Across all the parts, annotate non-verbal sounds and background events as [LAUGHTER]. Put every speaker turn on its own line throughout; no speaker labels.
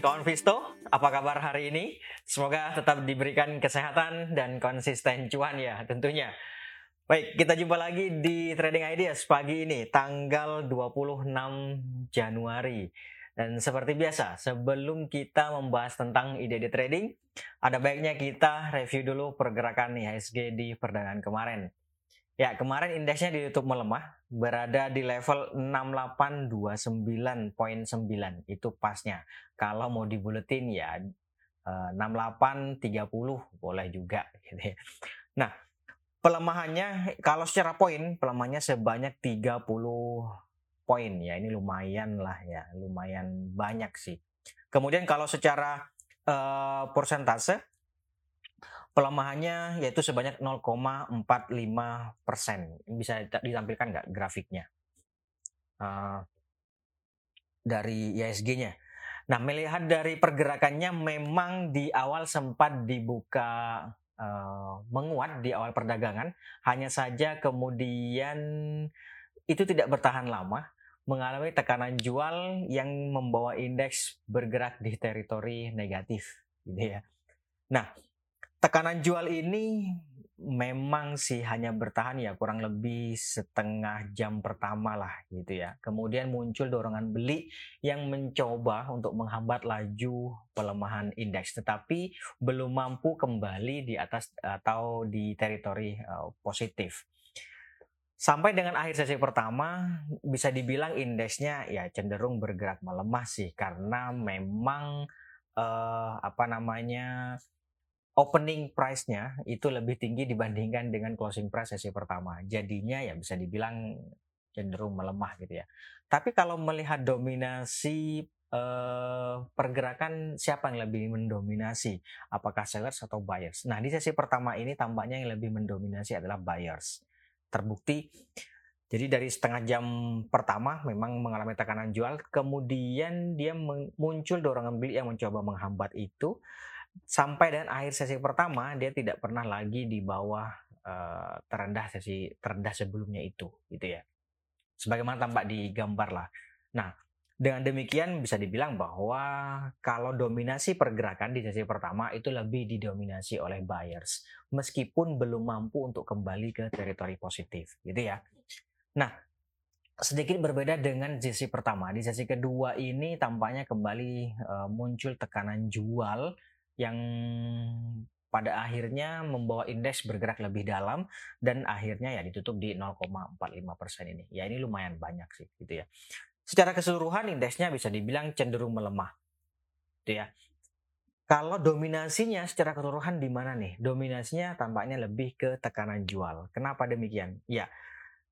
kawan Visto, apa kabar hari ini? Semoga tetap diberikan kesehatan dan konsisten cuan ya tentunya. Baik, kita jumpa lagi di Trading Ideas pagi ini, tanggal 26 Januari. Dan seperti biasa, sebelum kita membahas tentang ide-ide trading, ada baiknya kita review dulu pergerakan IHSG di perdagangan kemarin. Ya, kemarin indeksnya ditutup melemah, berada di level 6829.9 itu pasnya. Kalau mau dibuletin ya 6830 eh, boleh juga [LAUGHS] gitu ya. Nah, pelemahannya kalau secara poin pelemahannya sebanyak 30 poin ya. Ini lumayan lah ya, lumayan banyak sih. Kemudian kalau secara uh, persentase pelemahannya yaitu sebanyak 0,45 persen. Bisa ditampilkan nggak grafiknya uh, dari ISG-nya? Nah, melihat dari pergerakannya memang di awal sempat dibuka uh, menguat di awal perdagangan, hanya saja kemudian itu tidak bertahan lama, mengalami tekanan jual yang membawa indeks bergerak di teritori negatif, gitu ya. Nah, tekanan jual ini memang sih hanya bertahan ya kurang lebih setengah jam pertama lah gitu ya. Kemudian muncul dorongan beli yang mencoba untuk menghambat laju pelemahan indeks tetapi belum mampu kembali di atas atau di teritori uh, positif. Sampai dengan akhir sesi pertama bisa dibilang indeksnya ya cenderung bergerak melemah sih karena memang uh, apa namanya opening price-nya itu lebih tinggi dibandingkan dengan closing price sesi pertama. Jadinya ya bisa dibilang cenderung melemah gitu ya. Tapi kalau melihat dominasi eh, pergerakan siapa yang lebih mendominasi? Apakah sellers atau buyers? Nah, di sesi pertama ini tampaknya yang lebih mendominasi adalah buyers. Terbukti jadi dari setengah jam pertama memang mengalami tekanan jual, kemudian dia muncul dorongan beli yang mencoba menghambat itu sampai dan akhir sesi pertama dia tidak pernah lagi di bawah uh, terendah sesi terendah sebelumnya itu gitu ya. Sebagaimana tampak di gambar lah. Nah dengan demikian bisa dibilang bahwa kalau dominasi pergerakan di sesi pertama itu lebih didominasi oleh buyers meskipun belum mampu untuk kembali ke teritori positif gitu ya. Nah sedikit berbeda dengan sesi pertama. Di sesi kedua ini tampaknya kembali uh, muncul tekanan jual yang pada akhirnya membawa indeks bergerak lebih dalam dan akhirnya ya ditutup di 0,45 persen ini. Ya ini lumayan banyak sih gitu ya. Secara keseluruhan indeksnya bisa dibilang cenderung melemah, gitu ya. Kalau dominasinya secara keseluruhan di mana nih? Dominasinya tampaknya lebih ke tekanan jual. Kenapa demikian? Ya,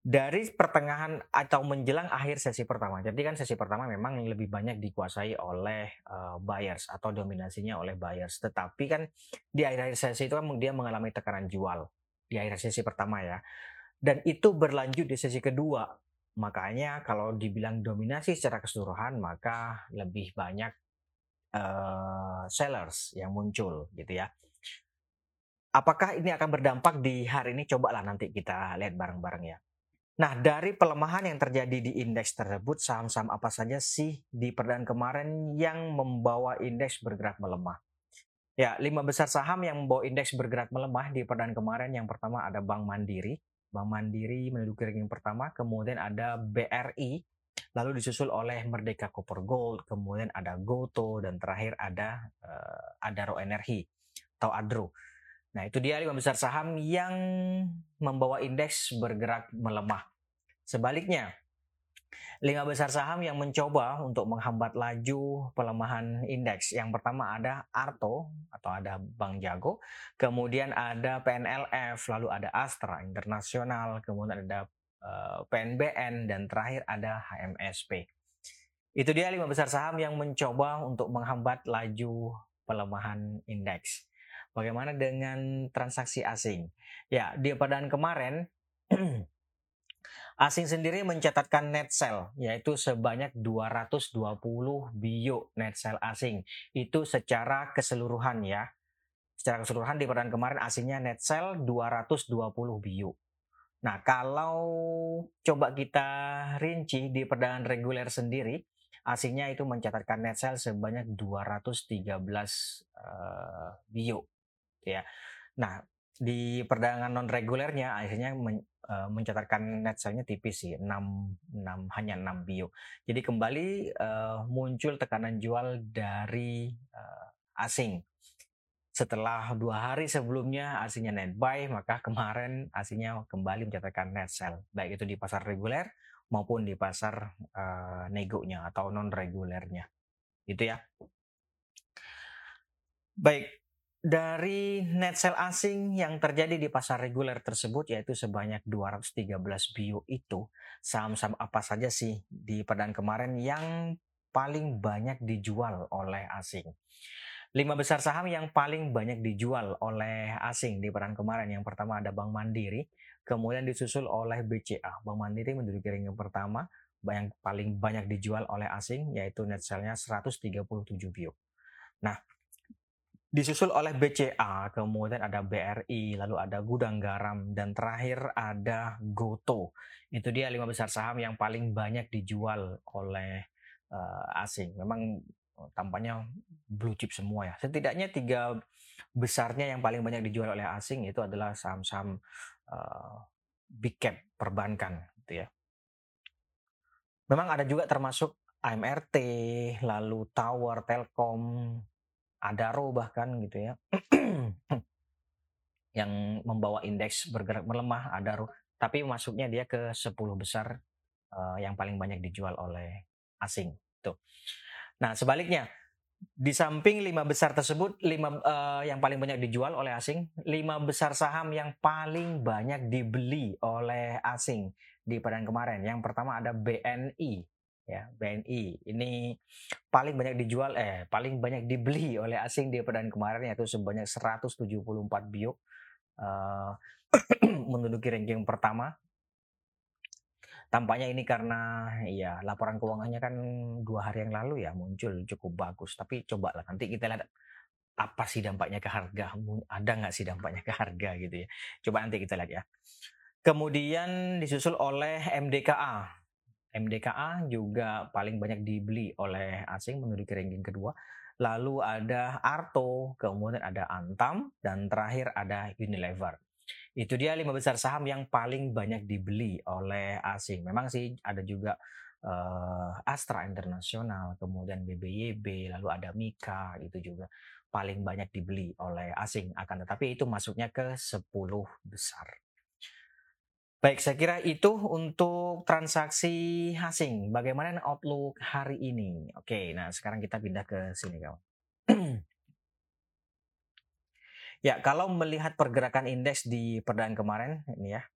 dari pertengahan atau menjelang akhir sesi pertama. Jadi kan sesi pertama memang lebih banyak dikuasai oleh uh, buyers atau dominasinya oleh buyers. Tetapi kan di akhir-akhir sesi itu kan dia mengalami tekanan jual di akhir sesi pertama ya. Dan itu berlanjut di sesi kedua. Makanya kalau dibilang dominasi secara keseluruhan maka lebih banyak uh, sellers yang muncul gitu ya. Apakah ini akan berdampak di hari ini? Cobalah nanti kita lihat bareng-bareng ya. Nah, dari pelemahan yang terjadi di indeks tersebut, saham-saham apa saja sih di perdaan kemarin yang membawa indeks bergerak melemah? Ya, lima besar saham yang membawa indeks bergerak melemah di perdaan kemarin yang pertama ada Bank Mandiri. Bank Mandiri menduduki ranking pertama, kemudian ada BRI, lalu disusul oleh Merdeka Copper Gold, kemudian ada Goto dan terakhir ada uh, Adaro Energi atau Adro. Nah, itu dia lima besar saham yang membawa indeks bergerak melemah. Sebaliknya, lima besar saham yang mencoba untuk menghambat laju pelemahan indeks. Yang pertama ada Arto atau ada Bank Jago, kemudian ada PNLF, lalu ada Astra Internasional, kemudian ada eh, PNBN dan terakhir ada HMSP. Itu dia lima besar saham yang mencoba untuk menghambat laju pelemahan indeks. Bagaimana dengan transaksi asing? Ya, di perdaan kemarin [CLEARS THROAT] asing sendiri mencatatkan net sell yaitu sebanyak 220 bio net sell asing. Itu secara keseluruhan ya. Secara keseluruhan di perdaan kemarin asingnya net sell 220 bio. Nah, kalau coba kita rinci di perdagangan reguler sendiri, asingnya itu mencatatkan net sale sebanyak 213 uh, bio ya. Nah, di perdagangan non regulernya akhirnya men, uh, mencatatkan net sale-nya tipis sih 6, 6 hanya 6 bio. Jadi kembali uh, muncul tekanan jual dari uh, asing. Setelah dua hari sebelumnya asingnya net buy, maka kemarin asingnya kembali mencatatkan net sell, baik itu di pasar reguler maupun di pasar uh, negonya atau non regulernya, gitu ya. Baik, dari net sell asing yang terjadi di pasar reguler tersebut yaitu sebanyak 213 bio itu saham-saham apa saja sih di perdan kemarin yang paling banyak dijual oleh asing. Lima besar saham yang paling banyak dijual oleh asing di peran kemarin. Yang pertama ada Bank Mandiri, kemudian disusul oleh BCA. Bank Mandiri menduduki ranking pertama yang paling banyak dijual oleh asing yaitu net sell-nya 137 bio. Nah, disusul oleh BCA, kemudian ada BRI, lalu ada Gudang Garam, dan terakhir ada Goto. Itu dia lima besar saham yang paling banyak dijual oleh uh, asing. Memang eh, tampaknya blue chip semua ya. Setidaknya tiga besarnya yang paling banyak dijual oleh asing itu adalah saham-saham uh, big cap perbankan, gitu ya. Memang ada juga termasuk AMRT, lalu Tower, Telkom, Adaro bahkan gitu ya [CLEARS THROAT] yang membawa indeks bergerak melemah Adaro tapi masuknya dia ke 10 besar uh, yang paling banyak dijual oleh asing tuh. Nah, sebaliknya di samping lima besar tersebut, lima uh, yang paling banyak dijual oleh asing, lima besar saham yang paling banyak dibeli oleh asing di pekan kemarin. Yang pertama ada BNI ya BNI ini paling banyak dijual eh paling banyak dibeli oleh asing di perdana kemarin yaitu sebanyak 174 bio uh, menduduki ranking pertama. Tampaknya ini karena ya laporan keuangannya kan dua hari yang lalu ya muncul cukup bagus. Tapi coba lah nanti kita lihat apa sih dampaknya ke harga. Ada nggak sih dampaknya ke harga gitu ya. Coba nanti kita lihat ya. Kemudian disusul oleh MDKA MDKA juga paling banyak dibeli oleh asing menduduki ranking kedua. Lalu ada Arto, kemudian ada Antam, dan terakhir ada Unilever. Itu dia lima besar saham yang paling banyak dibeli oleh asing. Memang sih ada juga uh, Astra Internasional, kemudian BBYB, lalu ada Mika, itu juga paling banyak dibeli oleh asing. Akan tetapi itu masuknya ke 10 besar. Baik, saya kira itu untuk transaksi asing. Bagaimana outlook hari ini? Oke, nah sekarang kita pindah ke sini kawan. [CLEARS THROAT] ya, kalau melihat pergerakan indeks di perdagangan kemarin, ini ya,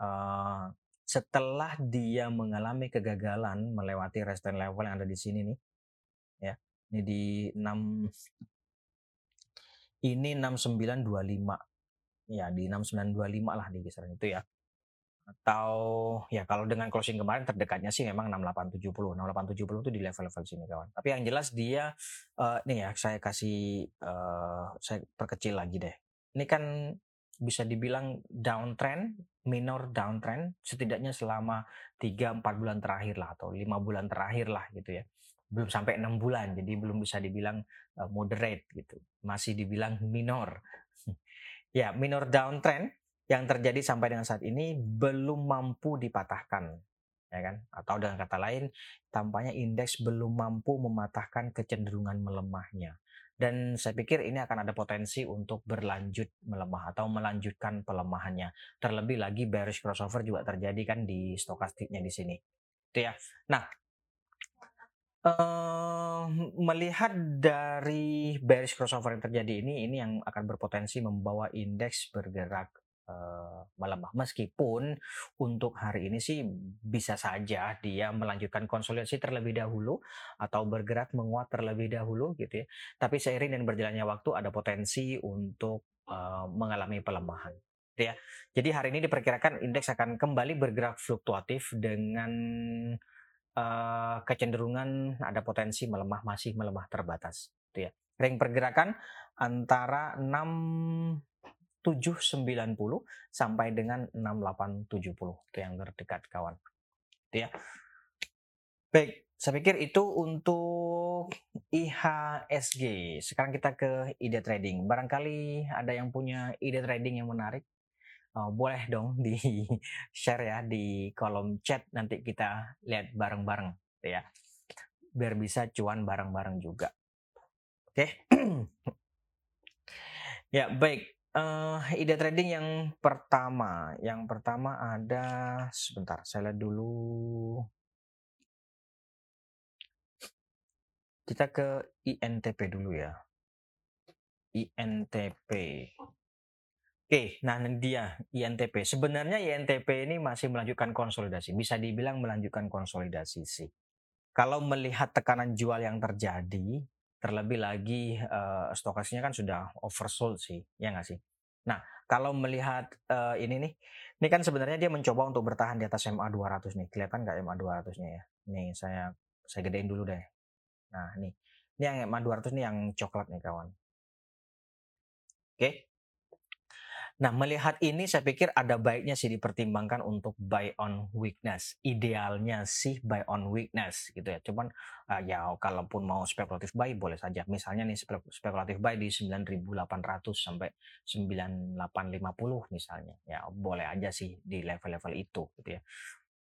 uh, setelah dia mengalami kegagalan melewati resistance level yang ada di sini nih, ya, ini di 6 ini 6925 ya di 6925 lah di kisaran itu ya atau ya kalau dengan closing kemarin terdekatnya sih memang 6870 6870 itu di level-level sini kawan. Tapi yang jelas dia uh, nih ya saya kasih uh, saya perkecil lagi deh. Ini kan bisa dibilang downtrend minor downtrend setidaknya selama 3-4 bulan terakhir lah atau lima bulan terakhir lah gitu ya. Belum sampai enam bulan jadi belum bisa dibilang uh, moderate gitu. Masih dibilang minor. [LAUGHS] Ya minor downtrend yang terjadi sampai dengan saat ini belum mampu dipatahkan ya kan? Atau dengan kata lain tampaknya indeks belum mampu mematahkan kecenderungan melemahnya. Dan saya pikir ini akan ada potensi untuk berlanjut melemah atau melanjutkan pelemahannya. Terlebih lagi bearish crossover juga terjadi kan di stokastiknya di sini. Itu ya. Nah Uh, melihat dari bearish crossover yang terjadi ini, ini yang akan berpotensi membawa indeks bergerak uh, melemah. Meskipun untuk hari ini sih bisa saja dia melanjutkan konsolidasi terlebih dahulu atau bergerak menguat terlebih dahulu gitu ya. Tapi seiring dan berjalannya waktu ada potensi untuk uh, mengalami pelemahan. Gitu ya. Jadi hari ini diperkirakan indeks akan kembali bergerak fluktuatif dengan uh, kecenderungan ada potensi melemah masih melemah terbatas. Gitu ya. Ring pergerakan antara 6 790 sampai dengan 6870 itu yang terdekat kawan. Itu ya. Baik, Saya pikir itu untuk IHSG. Sekarang kita ke ide trading. Barangkali ada yang punya ide trading yang menarik. Oh, boleh dong di share ya di kolom chat nanti kita lihat bareng-bareng ya. Biar bisa cuan bareng-bareng juga. Oke. [CLEARS THROAT] ya, baik. Uh, ide trading yang pertama, yang pertama ada sebentar, saya lihat dulu. Kita ke INTP dulu ya. INTP. Oke, nah dia INTP. Sebenarnya INTP ini masih melanjutkan konsolidasi. Bisa dibilang melanjutkan konsolidasi sih. Kalau melihat tekanan jual yang terjadi, terlebih lagi uh, stokasnya kan sudah oversold sih, ya nggak sih? Nah, kalau melihat uh, ini nih, ini kan sebenarnya dia mencoba untuk bertahan di atas MA 200 nih. Kelihatan nggak MA 200-nya ya? Nih, saya saya gedein dulu deh. Nah, ini. Ini yang EMA 200 ini yang coklat nih kawan. Oke. Nah, melihat ini saya pikir ada baiknya sih dipertimbangkan untuk buy on weakness. Idealnya sih buy on weakness gitu ya. Cuman uh, ya kalaupun mau spekulatif buy boleh saja. Misalnya nih spekulatif buy di 9.800 sampai 9.850 misalnya. Ya boleh aja sih di level-level itu gitu ya.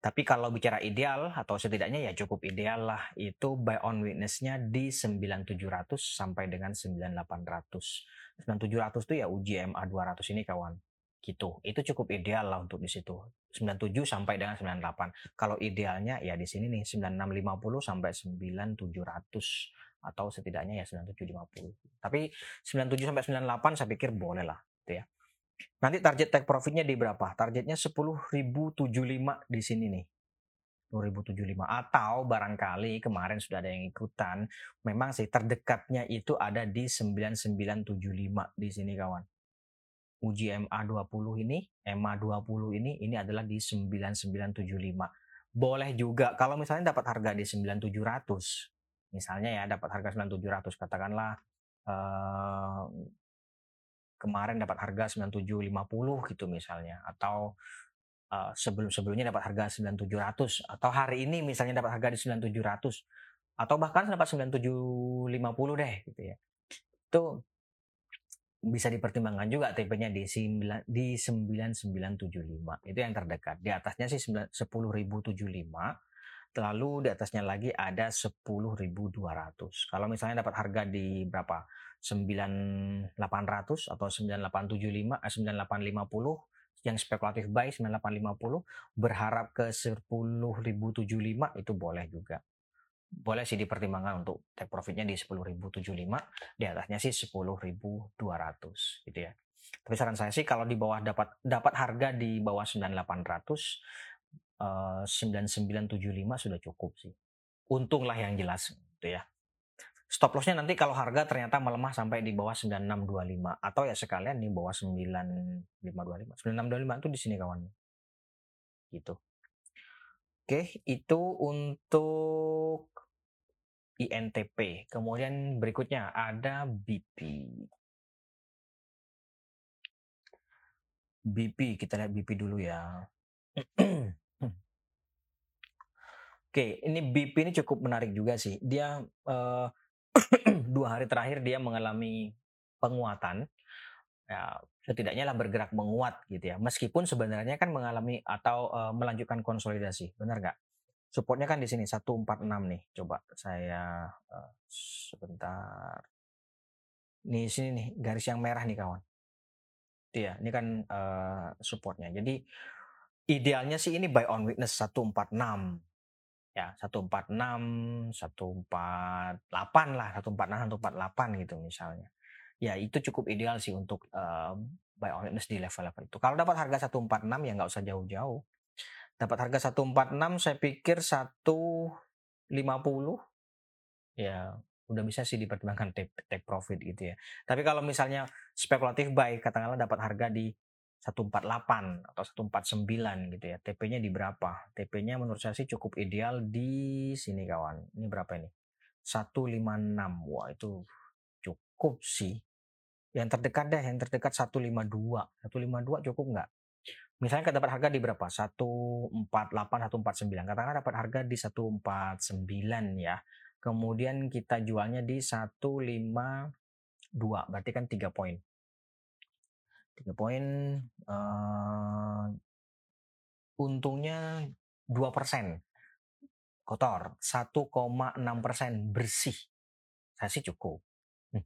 Tapi kalau bicara ideal atau setidaknya ya cukup ideal lah itu buy on witness-nya di 9700 sampai dengan 9800. 9700 itu ya uji MA 200 ini kawan. Gitu. Itu cukup ideal lah untuk di situ. 97 sampai dengan 98. Kalau idealnya ya di sini nih 9650 sampai 9700 atau setidaknya ya 9750. Tapi 97 sampai 98 saya pikir boleh lah gitu ya. Nanti target take profitnya di berapa? Targetnya 10.075 di sini nih. 10.075 atau barangkali kemarin sudah ada yang ikutan memang sih terdekatnya itu ada di 9975 di sini kawan uji MA 20 ini MA 20 ini ini adalah di 9975 boleh juga kalau misalnya dapat harga di 9700 misalnya ya dapat harga 9700 katakanlah eh, kemarin dapat harga 9750 gitu misalnya atau uh, sebelum sebelumnya dapat harga 9700 atau hari ini misalnya dapat harga di 9700 atau bahkan dapat 9750 deh gitu ya. Itu bisa dipertimbangkan juga TP-nya di 9 di 9975. Itu yang terdekat. Di atasnya sih 10075 lalu di atasnya lagi ada 10.200. Kalau misalnya dapat harga di berapa? 9800 atau 9875 eh, 9850 yang spekulatif buy 9850 berharap ke 10.075 itu boleh juga. Boleh sih dipertimbangkan untuk take profitnya di 10.075, di atasnya sih 10.200 gitu ya. Tapi saran saya sih kalau di bawah dapat dapat harga di bawah 9800 uh, 9975 sudah cukup sih. Untunglah yang jelas gitu ya. Stop lossnya nanti kalau harga ternyata melemah sampai di bawah 9625 atau ya sekalian di bawah 9525. 9625 itu di sini kawan. Gitu. Oke, itu untuk INTP. Kemudian berikutnya ada BP. BP, kita lihat BP dulu ya. [CLEARS THROAT] Oke, ini BP ini cukup menarik juga sih. Dia uh, [CLEARS THROAT] dua hari terakhir dia mengalami penguatan. Ya setidaknya lah bergerak menguat gitu ya. Meskipun sebenarnya kan mengalami atau uh, melanjutkan konsolidasi benar nggak? Supportnya kan di sini 146 nih. Coba saya uh, sebentar. Nih sini nih garis yang merah nih kawan. Iya, ini kan uh, supportnya. Jadi idealnya sih ini buy on weakness 146 ya 146 148 lah 146 148 gitu misalnya. Ya itu cukup ideal sih untuk uh, buy on witness di level-level itu. Kalau dapat harga 146 ya nggak usah jauh-jauh. Dapat harga 146 saya pikir 150 ya udah bisa sih dipertimbangkan take, take profit gitu ya. Tapi kalau misalnya spekulatif buy katakanlah dapat harga di 148 atau 149 gitu ya. TP-nya di berapa? TP-nya menurut saya sih cukup ideal di sini kawan. Ini berapa ini? 156. Wah, itu cukup sih. Yang terdekat deh, yang terdekat 152. 152 cukup nggak? misalnya dapat harga di berapa? 148, 149. Katakanlah dapat harga di 149 ya. Kemudian kita jualnya di 152, berarti kan 3 poin. 3 poin uh, untungnya 2% kotor, 1,6% bersih. Saya sih cukup. [LAUGHS]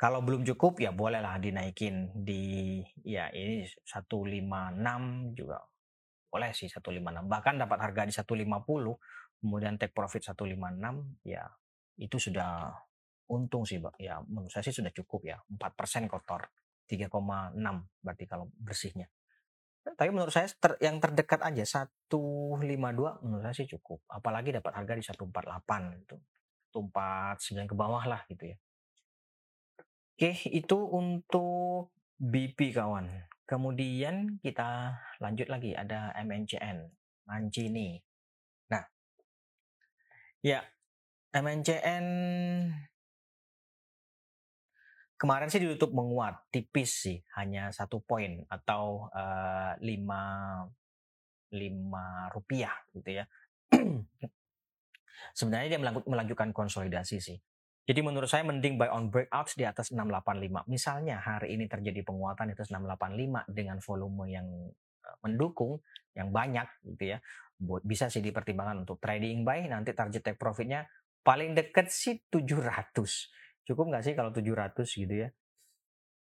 Kalau belum cukup ya bolehlah dinaikin di ya ini 156 juga boleh sih 156. Bahkan dapat harga di 150 kemudian take profit 156 ya itu sudah untung sih, Pak. Ya menurut saya sih sudah cukup ya. 4% kotor. 3,6 berarti kalau bersihnya. Tapi menurut saya ter, yang terdekat aja 152 menurut saya sih cukup. Apalagi dapat harga di 148 itu. 149 ke bawah lah gitu ya. Oke, itu untuk BP kawan. Kemudian kita lanjut lagi ada MNCN, Mancini. Nah, ya MNCN kemarin sih ditutup menguat tipis sih, hanya satu poin atau uh, lima lima rupiah gitu ya. [CLEARS THROAT] Sebenarnya dia melanjutkan konsolidasi sih. Jadi menurut saya mending buy on breakouts di atas 685. Misalnya hari ini terjadi penguatan di atas 685 dengan volume yang eh, mendukung, yang banyak gitu ya. Bisa sih dipertimbangkan untuk trading buy, nanti target take profitnya paling deket sih 700. Cukup nggak sih kalau 700 gitu ya?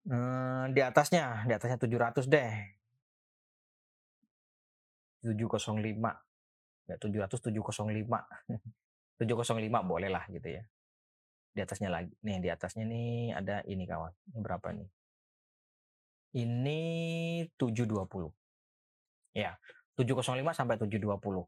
Hmm, di atasnya, di atasnya 700 deh. 705. Ya 700 705. 705 boleh lah gitu ya di atasnya lagi. Nih di atasnya nih ada ini kawan. Ini berapa nih? Ini 720. Ya, 705 sampai 720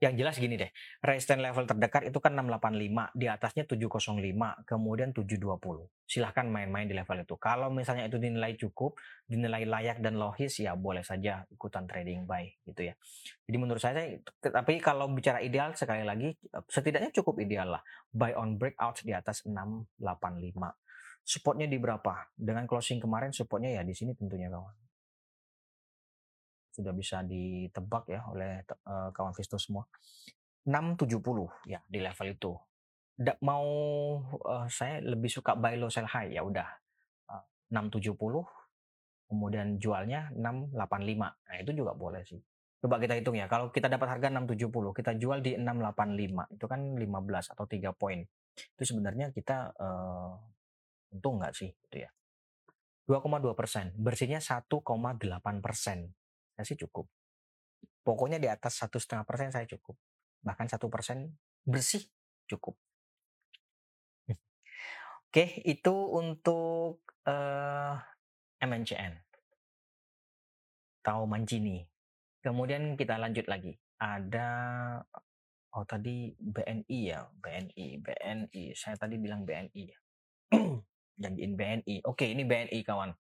yang jelas gini deh, resistance level terdekat itu kan 685, di atasnya 705, kemudian 720. Silahkan main-main di level itu. Kalau misalnya itu dinilai cukup, dinilai layak dan logis, ya boleh saja ikutan trading buy gitu ya. Jadi menurut saya, tapi kalau bicara ideal, sekali lagi, setidaknya cukup ideal lah. Buy on breakout di atas 685. Supportnya di berapa? Dengan closing kemarin supportnya ya di sini tentunya kawan sudah bisa ditebak ya oleh uh, kawan Visto semua. 670 ya di level itu. Da, mau uh, saya lebih suka buy low sell high ya udah uh, 670 kemudian jualnya 685. Nah, itu juga boleh sih. Coba kita hitung ya. Kalau kita dapat harga 670, kita jual di 685. Itu kan 15 atau 3 poin. Itu sebenarnya kita uh, untung nggak sih gitu ya. 2,2 persen, bersihnya 1,8 persen saya sih cukup. Pokoknya di atas satu setengah persen saya cukup. Bahkan satu persen bersih cukup. Oke, itu untuk uh, eh, MNCN. Tahu Mancini. Kemudian kita lanjut lagi. Ada oh tadi BNI ya, BNI, BNI. Saya tadi bilang BNI ya. [CLEARS THROAT] Janjiin BNI. Oke, ini BNI kawan.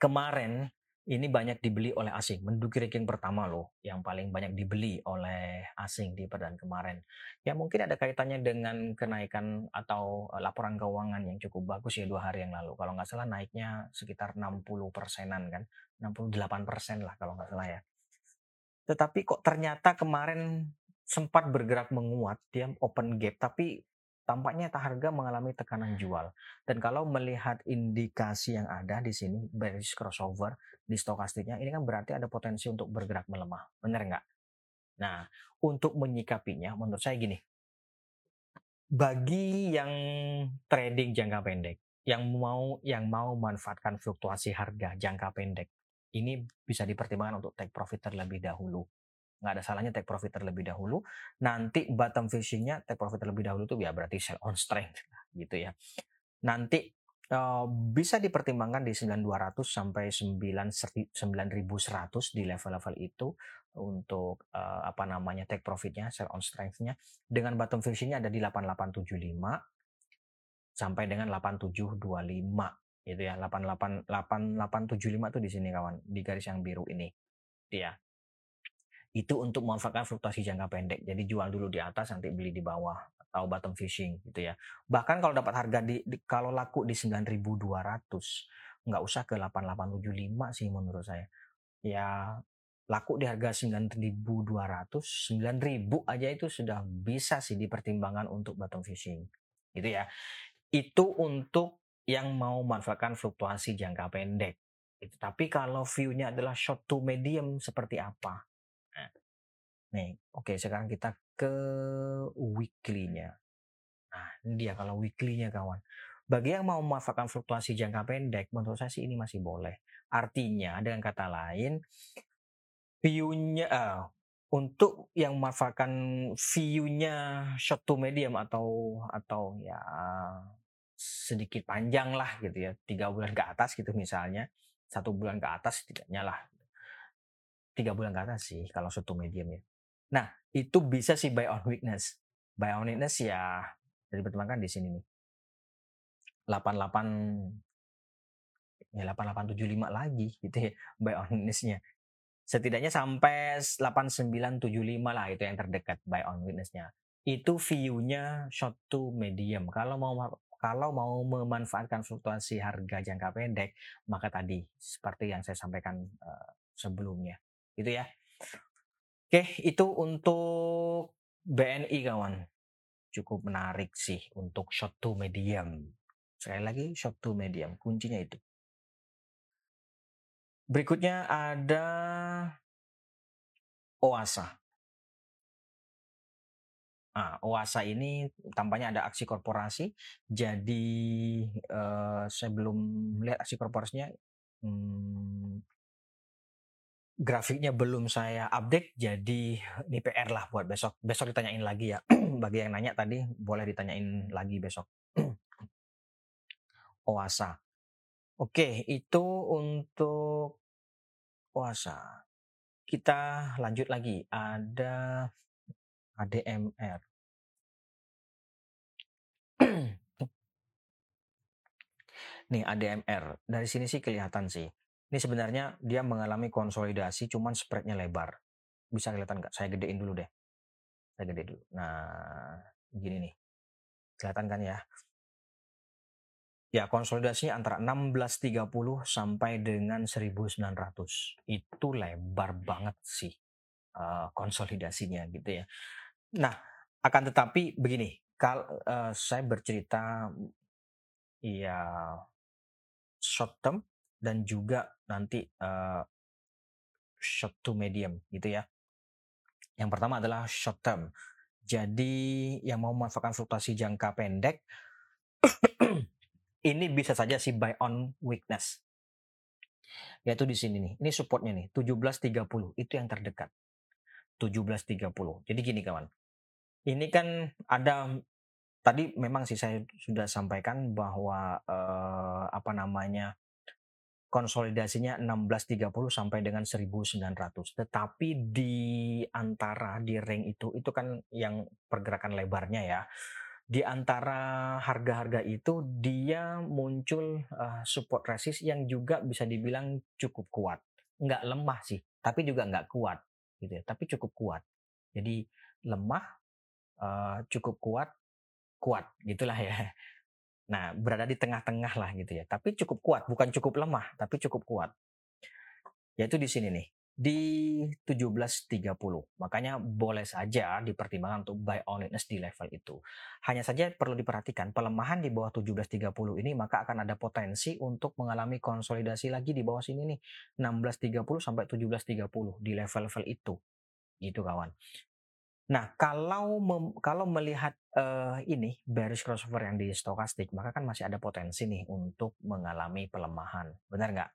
Kemarin ini banyak dibeli oleh asing. Menduduki ranking pertama loh, yang paling banyak dibeli oleh asing di perdana kemarin. Ya mungkin ada kaitannya dengan kenaikan atau eh, laporan keuangan yang cukup bagus ya dua hari yang lalu. Kalau nggak salah naiknya sekitar 60 persenan kan, 68 persen lah kalau nggak salah ya. Tetapi kok ternyata kemarin sempat bergerak menguat, dia open gap, tapi tampaknya harga mengalami tekanan jual. Dan kalau melihat indikasi yang ada di sini, bearish crossover di stokastiknya, ini kan berarti ada potensi untuk bergerak melemah. Benar nggak? Nah, untuk menyikapinya, menurut saya gini. Bagi yang trading jangka pendek, yang mau yang mau manfaatkan fluktuasi harga jangka pendek, ini bisa dipertimbangkan untuk take profit terlebih dahulu nggak ada salahnya take profit terlebih dahulu. Nanti bottom fishingnya take profit terlebih dahulu itu ya berarti sell on strength gitu ya. Nanti uh, bisa dipertimbangkan di 9200 sampai 9100 di level-level itu untuk uh, apa namanya take profitnya sell on strength-nya dengan bottom fishingnya ada di 8875 sampai dengan 8725 gitu ya 88 8875 tuh di sini kawan di garis yang biru ini dia itu untuk memanfaatkan fluktuasi jangka pendek. Jadi jual dulu di atas nanti beli di bawah atau bottom fishing gitu ya. Bahkan kalau dapat harga di, di kalau laku di 9.200 nggak usah ke 8875 sih menurut saya. Ya laku di harga 9.200, 9.000 aja itu sudah bisa sih dipertimbangkan untuk bottom fishing. Gitu ya. Itu untuk yang mau manfaatkan fluktuasi jangka pendek. Tapi kalau view-nya adalah short to medium seperti apa? Nih, oke okay, sekarang kita ke weekly-nya. Nah, ini dia kalau weekly-nya kawan. Bagi yang mau memanfaatkan fluktuasi jangka pendek, menurut saya sih ini masih boleh. Artinya, dengan kata lain, view-nya uh, untuk yang memanfaatkan view-nya short to medium atau atau ya sedikit panjang lah gitu ya tiga bulan ke atas gitu misalnya satu bulan ke atas tidaknya lah tiga bulan ke atas sih kalau short to medium ya nah itu bisa sih buy on weakness. Buy on weakness ya jadi pertimbangkan di sini nih. 88 ya 8875 lagi gitu ya buy on witnessnya setidaknya sampai 8975 lah itu yang terdekat buy on witnessnya itu view-nya short to medium. Kalau mau kalau mau memanfaatkan fluktuasi harga jangka pendek maka tadi seperti yang saya sampaikan uh, sebelumnya. Gitu ya oke itu untuk BNI kawan cukup menarik sih untuk short to medium sekali lagi short to medium kuncinya itu Berikutnya ada OASA. Nah, OASA ini tampaknya ada aksi korporasi. Jadi eh, saya belum melihat aksi korporasinya. Hmm, grafiknya belum saya update. Jadi ini PR lah buat besok. Besok ditanyain lagi ya. [CLEARS THROAT] Bagi yang nanya tadi boleh ditanyain lagi besok. [CLEARS THROAT] OASA. Oke, itu untuk puasa. Kita lanjut lagi. Ada ADMR. [CLEARS THROAT] Nih ADMR. Dari sini sih kelihatan sih. Ini sebenarnya dia mengalami konsolidasi cuman spreadnya lebar. Bisa kelihatan nggak? Saya gedein dulu deh. Saya gede dulu. Nah, gini nih. Kelihatan kan ya? Ya, konsolidasinya antara 1630 sampai dengan 1900. Itu lebar banget sih uh, konsolidasinya gitu ya. Nah, akan tetapi begini, kalau uh, saya bercerita ya short term dan juga nanti uh, short to medium gitu ya. Yang pertama adalah short term. Jadi yang mau memanfaatkan fluktuasi jangka pendek [CLEARS THROAT] ini bisa saja si buy on weakness. Yaitu di sini nih. Ini supportnya nih, 1730. Itu yang terdekat. 1730. Jadi gini kawan. Ini kan ada tadi memang sih saya sudah sampaikan bahwa eh, apa namanya konsolidasinya 1630 sampai dengan 1900. Tetapi di antara di ring itu itu kan yang pergerakan lebarnya ya di antara harga-harga itu dia muncul uh, support resist yang juga bisa dibilang cukup kuat. Nggak lemah sih, tapi juga nggak kuat gitu ya. Tapi cukup kuat. Jadi lemah, uh, cukup kuat, kuat gitulah ya. Nah berada di tengah-tengah lah gitu ya. Tapi cukup kuat, bukan cukup lemah, tapi cukup kuat. Yaitu di sini nih di 17.30. Makanya boleh saja dipertimbangkan untuk buy on weakness di level itu. Hanya saja perlu diperhatikan pelemahan di bawah 17.30 ini maka akan ada potensi untuk mengalami konsolidasi lagi di bawah sini nih 16.30 sampai 17.30 di level-level itu. Gitu kawan. Nah, kalau mem, kalau melihat uh, ini bearish crossover yang di stokastik, maka kan masih ada potensi nih untuk mengalami pelemahan. Benar nggak?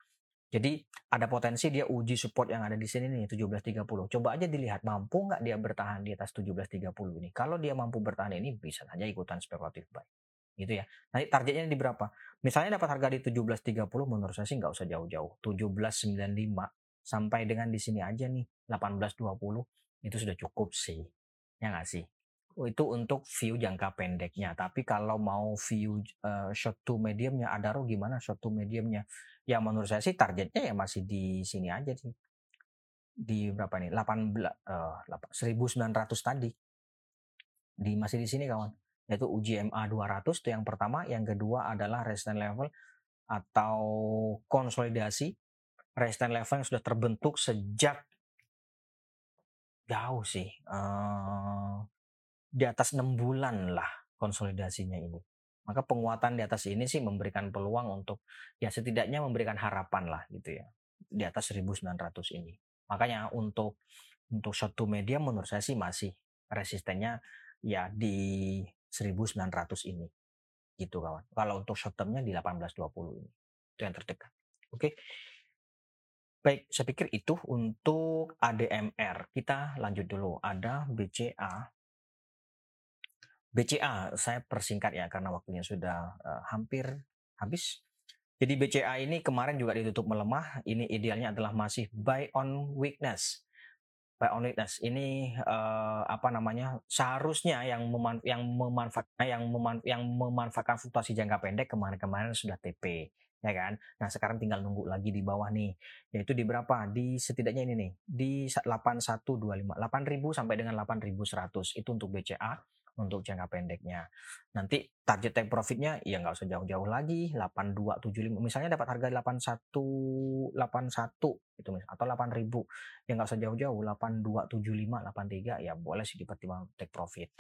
Jadi ada potensi dia uji support yang ada di sini nih 1730. Coba aja dilihat mampu nggak dia bertahan di atas 1730 ini. Kalau dia mampu bertahan ini bisa saja ikutan spekulatif buy. Gitu ya. Nanti targetnya di berapa? Misalnya dapat harga di 1730 menurut saya sih nggak usah jauh-jauh. 1795 sampai dengan di sini aja nih 1820 itu sudah cukup sih. Ya nggak sih? itu untuk view jangka pendeknya. Tapi kalau mau view uh, short to mediumnya, Adaro gimana short to mediumnya? Ya menurut saya sih targetnya ya masih di sini aja sih. Di berapa nih? 18 uh, 1900 tadi. Di masih di sini kawan. Yaitu UGMA 200 itu yang pertama, yang kedua adalah resistance level atau konsolidasi resistance level yang sudah terbentuk sejak jauh sih uh, di atas enam bulan lah konsolidasinya ini. Maka penguatan di atas ini sih memberikan peluang untuk ya setidaknya memberikan harapan lah gitu ya di atas 1900 ini. Makanya untuk untuk short to medium menurut saya sih masih resistennya ya di 1900 ini gitu kawan. Kalau untuk short termnya di 1820 ini itu yang terdekat. Oke Baik, saya pikir itu untuk ADMR. Kita lanjut dulu. Ada BCA. BCA, saya persingkat ya karena waktunya sudah uh, hampir habis. Jadi BCA ini kemarin juga ditutup melemah. Ini idealnya adalah masih buy on weakness. Buy on weakness ini uh, apa namanya? Seharusnya yang meman yang memanfaatkan yang meman yang memanfaatkan fluktuasi jangka pendek kemarin-kemarin sudah TP ya kan. Nah sekarang tinggal nunggu lagi di bawah nih, yaitu di berapa? Di setidaknya ini nih, di 8125, 8000 sampai dengan 8100 itu untuk BCA untuk jangka pendeknya. Nanti target take profitnya ya nggak usah jauh-jauh lagi 8275 misalnya dapat harga 8181 itu misalnya atau 8000 ya nggak usah jauh-jauh 8275 83 ya boleh sih dipertimbangkan take profit.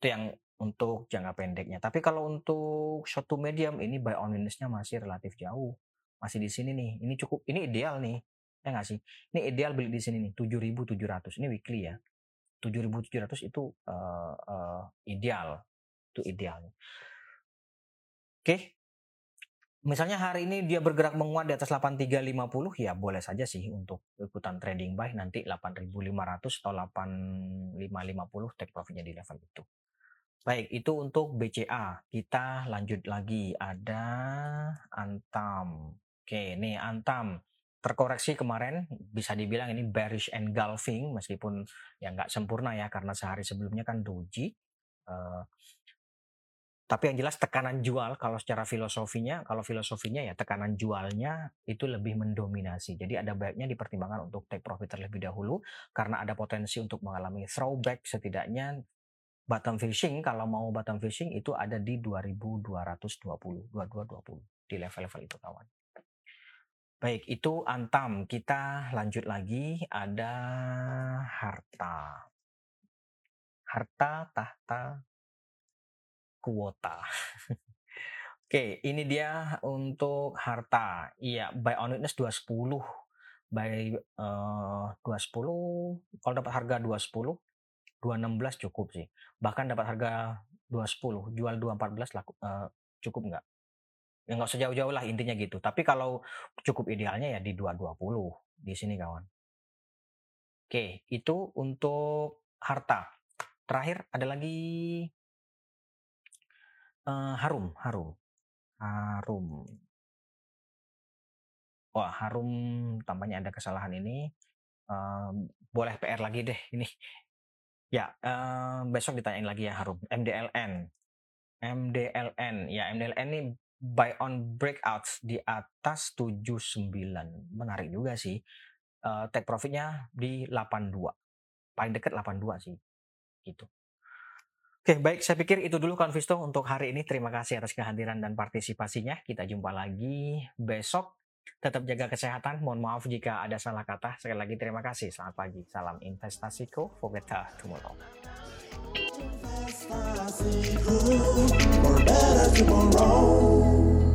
Itu yang untuk jangka pendeknya. Tapi kalau untuk short to medium ini buy on minusnya masih relatif jauh. Masih di sini nih. Ini cukup ini ideal nih. Ya nggak sih? Ini ideal beli di sini nih 7.700. Ini weekly ya. 7.700 itu uh, uh, ideal. Itu ideal. Oke. Misalnya hari ini dia bergerak menguat di atas 8350 ya boleh saja sih untuk ikutan trading buy nanti 8500 atau 8550 take profitnya di level itu. Baik, itu untuk BCA. Kita lanjut lagi. Ada Antam. Oke, ini Antam. Terkoreksi kemarin, bisa dibilang ini bearish engulfing, meskipun ya nggak sempurna ya, karena sehari sebelumnya kan doji. Uh, tapi yang jelas tekanan jual, kalau secara filosofinya, kalau filosofinya ya tekanan jualnya itu lebih mendominasi. Jadi ada baiknya dipertimbangkan untuk take profit terlebih dahulu, karena ada potensi untuk mengalami throwback setidaknya bottom fishing kalau mau bottom fishing itu ada di 2220 2220 di level-level itu kawan. Baik, itu Antam. Kita lanjut lagi ada harta. Harta tahta kuota. [LAUGHS] Oke, ini dia untuk harta. Iya, buy on witness 210. Buy uh, 210 kalau dapat harga 210 216 cukup sih. Bahkan dapat harga 210, jual 214 laku, uh, cukup nggak? Ya nggak usah jauh-jauh lah intinya gitu. Tapi kalau cukup idealnya ya di 220 di sini kawan. Oke, itu untuk harta. Terakhir ada lagi uh, harum, harum, harum. Wah, harum tampaknya ada kesalahan ini. Uh, boleh PR lagi deh ini Ya, uh, besok ditanyain lagi ya Harum. MDLN. MDLN. Ya, MDLN ini buy on breakouts di atas 79. Menarik juga sih. Uh, take profitnya di 82. Paling dekat 82 sih. Gitu. Oke, baik. Saya pikir itu dulu Konvisto untuk hari ini. Terima kasih atas kehadiran dan partisipasinya. Kita jumpa lagi besok Tetap jaga kesehatan. Mohon maaf jika ada salah kata. Sekali lagi terima kasih. Selamat pagi. Salam investasiku better tomorrow. For better tomorrow.